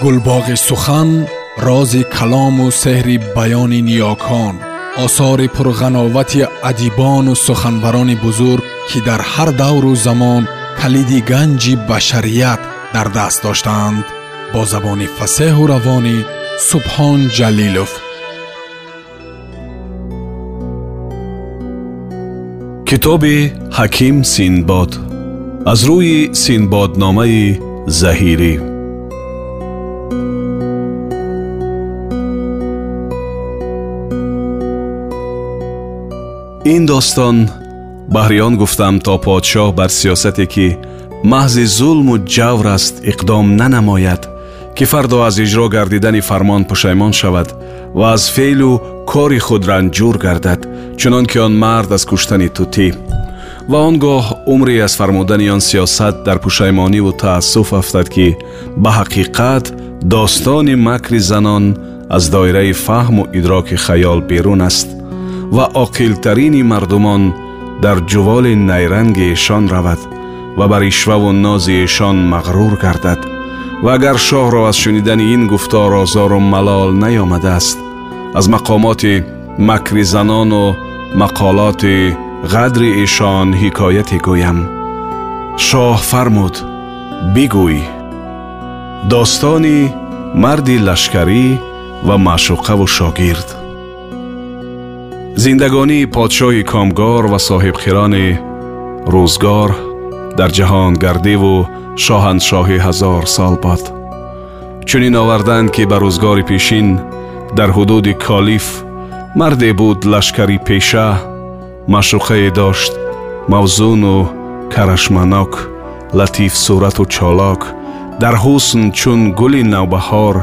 гулбоғи сухан рози калому сеҳри баёни ниёкон осори пурғановати адибону суханбарони бузург ки дар ҳар давру замон калиди ганҷи башарият дар даст доштаанд бо забони фасеҳу равонӣ субҳон ҷалилов китоби ҳаким синбод аз рӯи синбодномаи заҳирӣ این داستان بحریان گفتم تا پادشاه بر سیاستی که محض ظلم و جور است اقدام ننماید که فردا از اجرا گردیدن فرمان پشایمان شود و از فعل و کاری خود رنجور گردد چون که آن مرد از کشتن توتی و آنگاه عمری از فرمودن آن سیاست در پشایمانی و تعصف افتد که به حقیقت داستان مکر زنان از دایره فهم و ادراک خیال بیرون است و ترینی مردمان در جوال نیرنگ ایشان رود و بر اشوه و ناز ایشان مغرور گردد و اگر شاه را از شنیدن این گفتار آزار و ملال نیامده است از مقامات مکر زنان و مقالات غدر ایشان حکایت گویم شاه فرمود بگوی داستانی مردی لشکری و معشوقه و شاگرد зиндагонии подшоҳи комгор ва соҳибхирони рӯзгор дар ҷаҳон гардиву шоҳаншоҳи ҳазор сол бод чунин оварданд ки ба рӯзгори пешин дар ҳудуди колиф марде буд лашкари пеша машуқае дошт мавзуну карашманок латиф сурату чолок дар ҳусн чун гули навбаҳор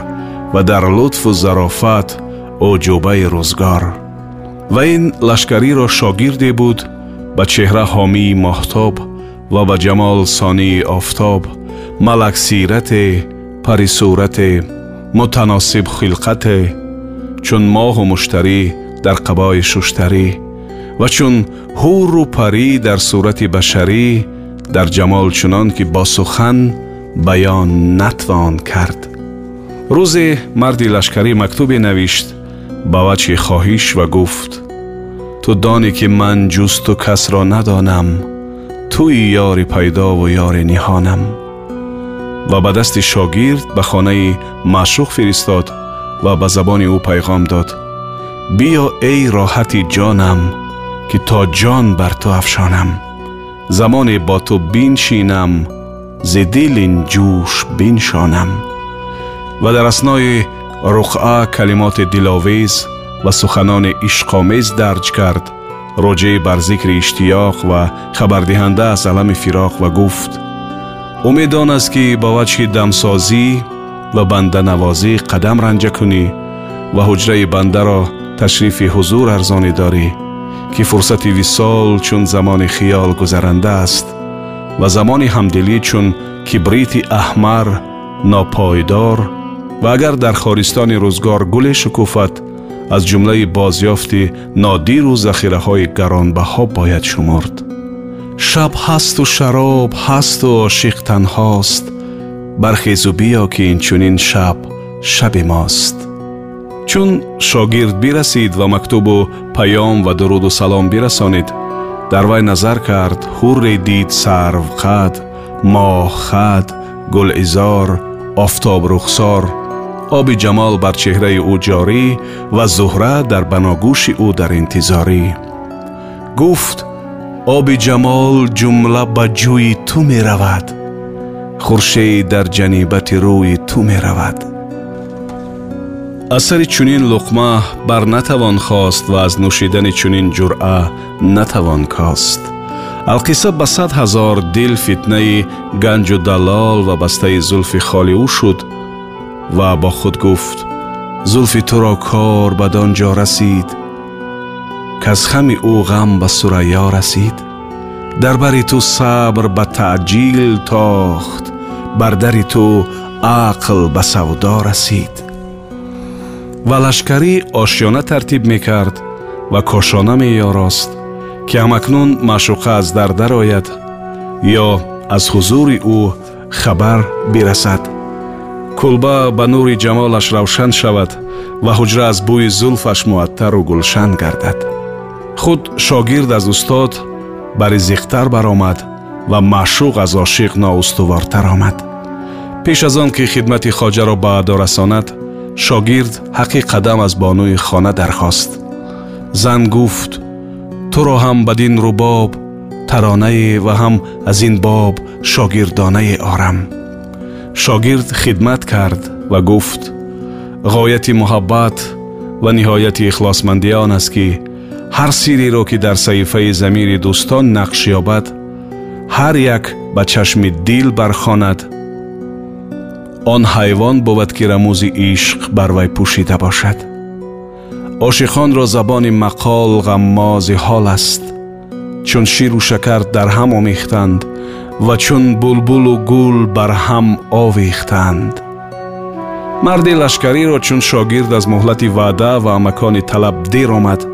ва дар лутфу зарофат оҷӯбаи рӯзгор ва ин лашкариро шогирде буд ба чеҳра ҳомии моҳтоб ва ба ҷамол сонии офтоб малаксирате парисурате мутаносиб хилқате чун моҳу муштарӣ дар қабои шуштарӣ ва чун ҳуру парӣ дар сурати башарӣ дар ҷамол чунон ки бо сухан баён натвон кард рӯзе марди лашкарӣ мактубе навишт ба ваҷҳи хоҳиш ва гуфт تو دانی که من جز و کس را ندانم توی یار پیدا و یار نهانم و به دست شاگرد به خانه معشوق فرستاد و به زبان او پیغام داد بیا ای راحت جانم که تا جان بر تو افشانم زمان با تو بینشینم ز دل جوش بینشانم و در اسنای رخعه کلمات دلاویز و سخنان اشقامیز درج کرد راجع بر ذکر اشتیاق و خبردهنده از علم فراق و گفت امیدان است که با وجه دمسازی و بنده قدم رنجه کنی و حجره بنده را تشریف حضور ارزانی داری که فرصتی ویسال چون زمان خیال گذرنده است و زمان همدلی چون کبریت احمر ناپایدار و اگر در خارستان روزگار گل شکوفت аз ҷумлаи бозёфти нодиру захираҳои гаронбаҳо бояд шуморд шаб ҳасту шароб ҳасту ошиқ танҳост бархезу биё ки инчунин шаб шаби мост чун шогирд бирасид ва мактубу паём ва дуруду салом бирасонид дар вай назар кард ҳурре дид сарвқад моҳ хад гулизор офтобрухсор оби ҷамол бар чеҳраи ӯ ҷорӣ ва зӯҳра дар баногӯши ӯ дар интизорӣ гуфт оби ҷамол ҷумла ба ҷӯи ту меравад хуршед дар ҷанибати рӯи ту меравад асари чунин луқма бар натавон хост ва аз нӯшидани чунин ҷуръа натавон кост алқисса ба сад ҳазор дил фитнаи ганҷу далол ва бастаи зулфи холиӯ шуд و با خود گفت زلف تو را کار بدان جا رسید که از خم او غم به سریا رسید در بر تو صبر به تعجیل تاخت بر در تو عقل به سودا رسید و لشکری آشیانه ترتیب میکرد و کاشانه میاراست که همکنون مشوقه از در آید یا از حضور او خبر برسد кулба ба нури ҷамолаш равшан шавад ва ҳуҷра аз бӯи зулфаш муаттару гулшан гардад худ шогирд аз устод ба ризиқтар баромад ва маъшуқ аз ошиқ ноустувортар омад пеш аз он ки хидмати хоҷаро ба адо расонад шогирд ҳаққи қадам аз бонуи хона дархост зан гуфт туро ҳам бадин рубоб таронае ва ҳам аз ин боб шогирдонае орам شاگرد خدمت کرد و گفت غایت محبت و نهایت اخلاصمندی است که هر سیری را که در صحیفه زمیر دوستان نقش یابد هر یک به چشم دل برخاند آن حیوان بود که رموز عشق بر وای پوشیده باشد آشخان را زبان مقال غماز حال است چون شیر و شکر در هم آمیختند و چون بلبل و گل بر هم آویختند مرد لشکری را چون شاگرد از مهلت وعده و مکان طلب دیر آمد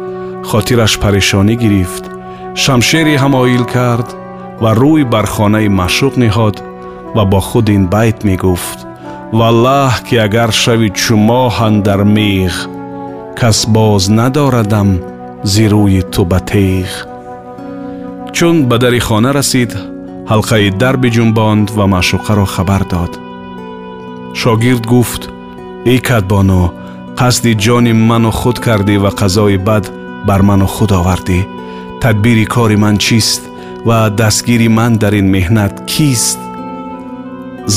خاطرش پریشانی گرفت شمشیری همایل کرد و روی بر خانه مشوق نهاد و با خود این بیت می گفت که اگر شوی چما در میخ کس باز نداردم زیروی تو بتیخ چون به خانه رسید ҳалқаи дар биҷунбонд ва маъшуқаро хабар дод шогирд гуфт и кадбону қасди ҷони ману худ кардӣ ва қазои бад бар ману худ овардӣ тадбири кори ман чист ва дастгири ман дар ин меҳнат кист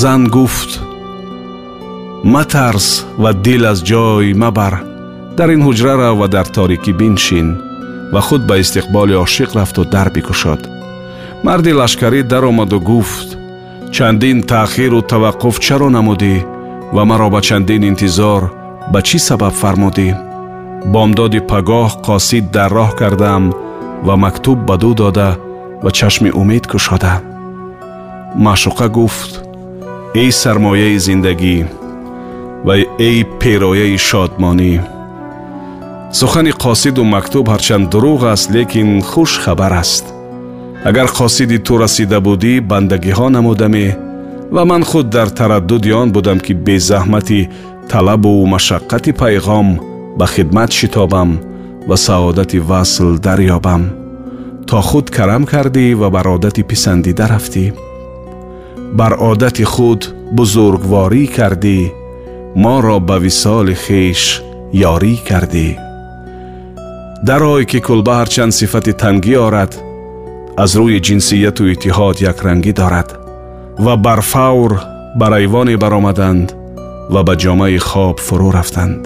зан гуфт матарс ва дил аз ҷой мабар дар ин ҳуҷра рав ва дар торикӣ бинишин ва худ ба истиқболи ошиқ рафту дар бикушод марди лашкарӣ даромаду гуфт чандин таъхиру таваққуф чаро намудӣ ва маро ба чандин интизор ба чӣ сабаб фармудӣ бомдоди пагоҳ қосид дар роҳ кардам ва мактуб ба ду дода ва чашми умед кушода маъшуқа гуфт эй сармояи зиндагӣ ва эй перояи шодмонӣ сухани қосиду мактуб ҳарчанд дуруғ аст лекин хуш хабар аст агар қосиди ту расида будӣ бандагиҳо намудамӣ ва ман худ дар тараддуди он будам ки безаҳмати талабу машаққати пайғом ба хидмат шитобам ва саодати васл дарёбам то худ карам кардӣ ва бар одати писандида рафтӣ бар одати худ бузургворӣ кардӣ моро ба висоли хеш ёрӣ кардӣ дар ой ки кулба ҳарчанд сифати тангӣ орад аз рӯи ҷинсияту иттиҳод якрангӣ дорад ва барфавр бар айвоне баромаданд ва ба ҷомаи хоб фурӯ рафтанд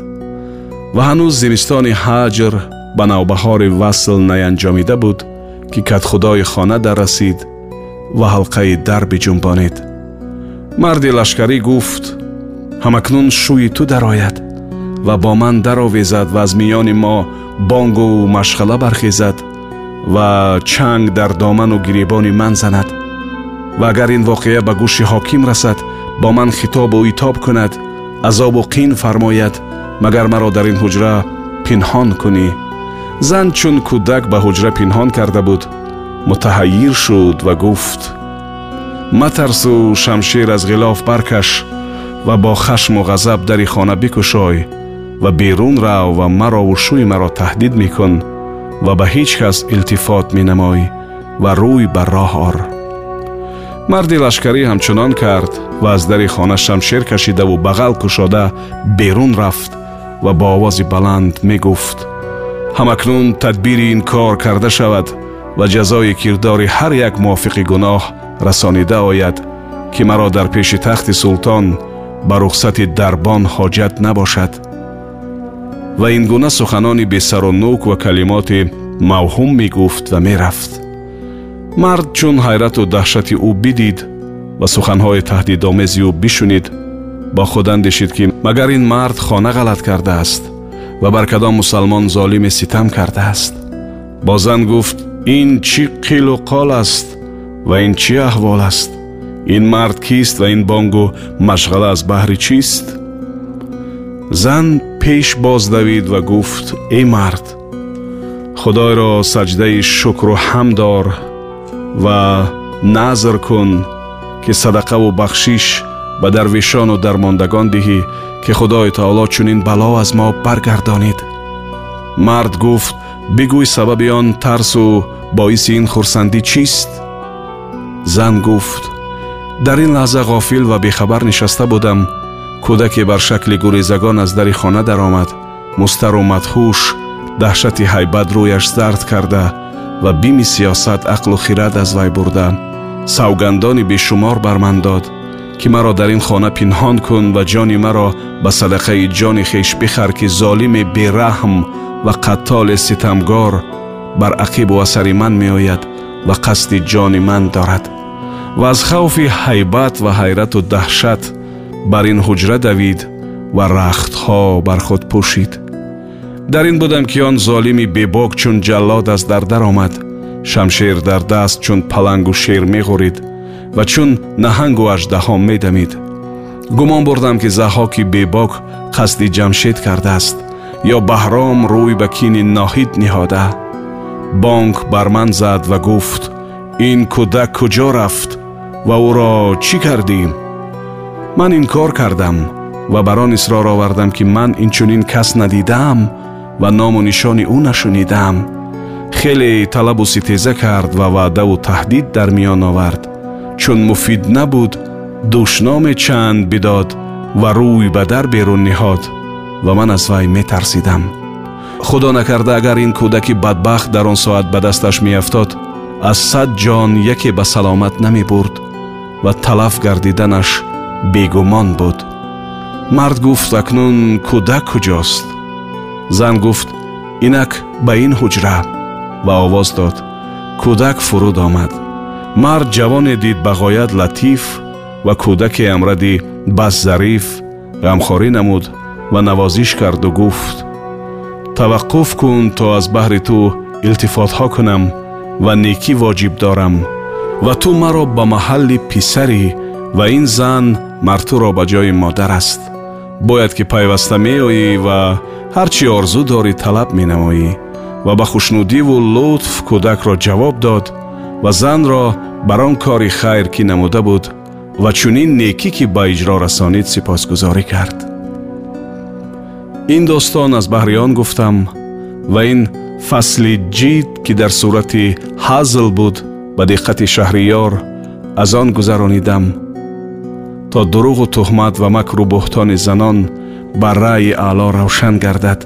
ва ҳанӯз зимистони ҳаҷр ба навбаҳори васл наянҷомида буд ки катхудои хона даррасид ва ҳалқаи дар биҷунбонед марди лашкарӣ гуфт ҳамакнун шӯи ту дарояд ва бо ман даровезад ва аз миёни мо бонгу машғала бархезад ва чанг дар доману гиребони ман занад ва агар ин воқеа ба гӯши ҳоким расад бо ман хитобу итоб кунад азобу қин фармояд магар маро дар ин ҳуҷра пинҳон кунӣ зан чун кӯдак ба ҳуҷра пинҳон карда буд мутаҳайир шуд ва гуфт матарсу шамшир аз ғилоф баркаш ва бо хашму ғазаб дари хона бикушой ва берун рав ва мароу шӯи маро таҳдид мекун و به هیچ کس التفات می نمای و روی بر راه آر مرد لشکری همچنان کرد و از در خانه شمشیر کشیده و بغل کشاده بیرون رفت و با آواز بلند می گفت همکنون تدبیر این کار کرده شود و جزای کردار هر یک موافق گناه رسانیده آید که مرا در پیش تخت سلطان بر رخصت دربان حاجت نباشد و این ва و гуна و می گفت و калимоти мавҳум мегуфт ва мерафт мард чун ҳайрату даҳшати ӯ و ва суханҳои او ӯ бишунид با خود اندیشید که مگر این مرد خانه غلط کرده است و بر کدام مسلمان ظالم سیتم کرده است بازن گفت این چی قیل و قال است و این چی احوال است این مرد کیست و این بانگو مشغله از بحر چیست زن пеш боздавид ва гуфт эй мард худойро саҷдаи шукру ҳам дор ва назр кун ки садақаву бахшиш ба дарвишону дармондагон диҳӣ ки худои таоло чунин бало аз мо баргардонид мард гуфт бигӯй сабаби он тарсу боиси ин хурсандӣ чист зан гуфт дар ин лаҳза ғофил ва бехабар нишаста будам кӯдаке бар шакли гурезагон аз дари хона даромад мустару мадҳуш даҳшати ҳайбат рӯяш зард карда ва бими сиёсат ақлу хирад аз вай бурда савгандони бешумор бар ман дод ки маро дар ин хона пинҳон кун ва ҷони маро ба садақаи ҷони хеш бихар ки золиме бераҳм ва қаттоле ситамгор бар ақибу асари ман меояд ва қасди ҷони ман дорад ва аз хавфи ҳайбат ва ҳайрату даҳшат بر این حجره دوید و رختها ها بر خود پوشید در این بودم که آن ظالمی بیباک چون جلاد از در درآمد، آمد شمشیر در دست چون پلنگ و شیر می و چون نهنگ و اجده ها گمان بردم که زهاکی بیباک قصدی جمشید کرده است یا بهرام روی به کین ناهید نهاده بانک بر زد و گفت این کودک کجا رفت و او را چی کردیم؟ ман инкор кардам ва бар он исрор овардам ки ман инчунин кас надидаам ва ному нишони ӯ нашунидаам хеле талабу ситеза кард ва ваъдаву таҳдид дар миён овард чун муфид набуд душноме чанд бидод ва рӯй ба дар берун ниҳод ва ман аз вай метарсидам худо накарда агар ин кӯдаки бадбахт дар он соат ба дасташ меафтод аз сад ҷон яке ба саломат намебурд ва талаф гардиданаш бегумон буд мард гуфт акнун кӯдак куҷост зан гуфт инак ба ин ҳуҷра ва овоз дод кӯдак фуруд омад мард ҷавоне дид ба ғоят латиф ва кӯдаке амради бас зариф ғамхорӣ намуд ва навозиш карду гуфт таваққуф кун то аз баҳри ту илтифотҳо кунам ва некӣ воҷиб дорам ва ту маро ба маҳалли писарӣ ва ин зан мартуро ба ҷои модар аст бояд ки пайваста меоӣ ва ҳар чӣ орзу дорӣ талаб менамоӣ ва ба хушнудиву лутф кӯдакро ҷавоб дод ва занро бар он кори хайр кӣ намуда буд ва чунин некӣ ки ба иҷро расонид сипосгузорӣ кард ин достон аз баҳри он гуфтам ва ин фасли ҷид ки дар сурати ҳазл буд ба диққати шаҳрийёр аз он гузаронидам تا دروغ و تهمت و مکر و بهتان زنان بر رأی اعلا روشن گردد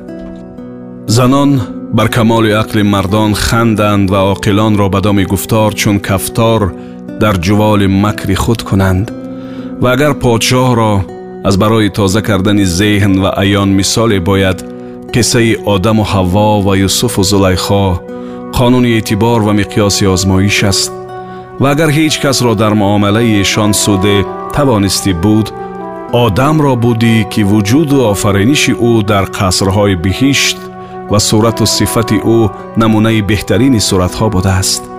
زنان بر کمال عقل مردان خندند و عاقلان را به دام گفتار چون کفتار در جوال مکر خود کنند و اگر پادشاه را از برای تازه کردن ذهن و ایان مثال باید قصه آدم و حوا و یوسف و زلیخا قانون اعتبار و مقیاس آزمایش است و اگر هیچ کس را در معامله ایشان سوده توانستی بود آدم را بودی که وجود و آفرینش او در قصرهای بهشت و صورت و صفت او نمونه بهترین صورتها بوده است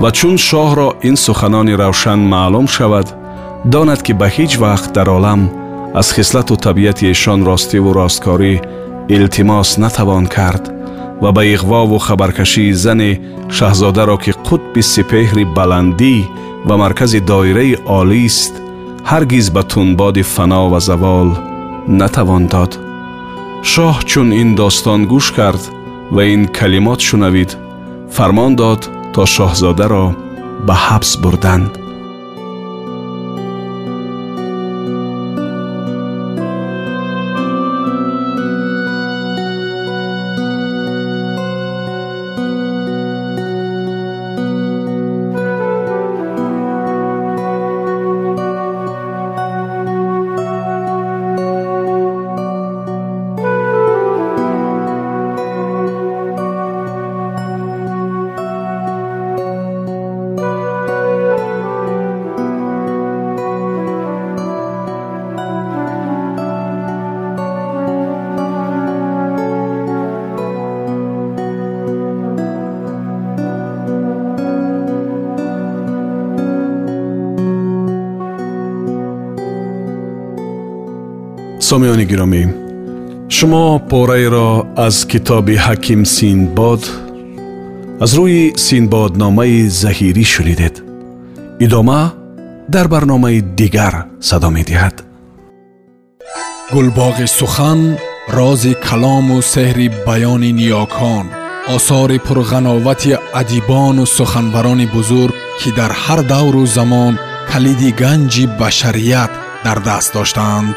و چون شاه را این سخنان روشن معلوم شود داند که به هیچ وقت در عالم از خصلت و طبیعت ایشان راستی و راستکاری التماس نتوان کرد و به اغوا و خبرکشی زن شهزاده را که قطب سپهر بلندی و مرکز دایره عالی است ҳаргиз ба тунбоди фано ва завол натавон дод шоҳ чун ин достон гӯш кард ва ин калимот шунавид фармон дод то шоҳзодаро ба ҳабс бурданд سامیان گرامی شما پاره را از کتاب حکیم سینباد از روی سینباد نامه زهیری شدیدید ادامه در برنامه دیگر صدا می دید گلباغ سخن راز کلام و سهر بیان نیاکان آثار پرغناوت عدیبان و سخنبران بزرگ که در هر دور و زمان کلید گنج بشریت در دست داشتند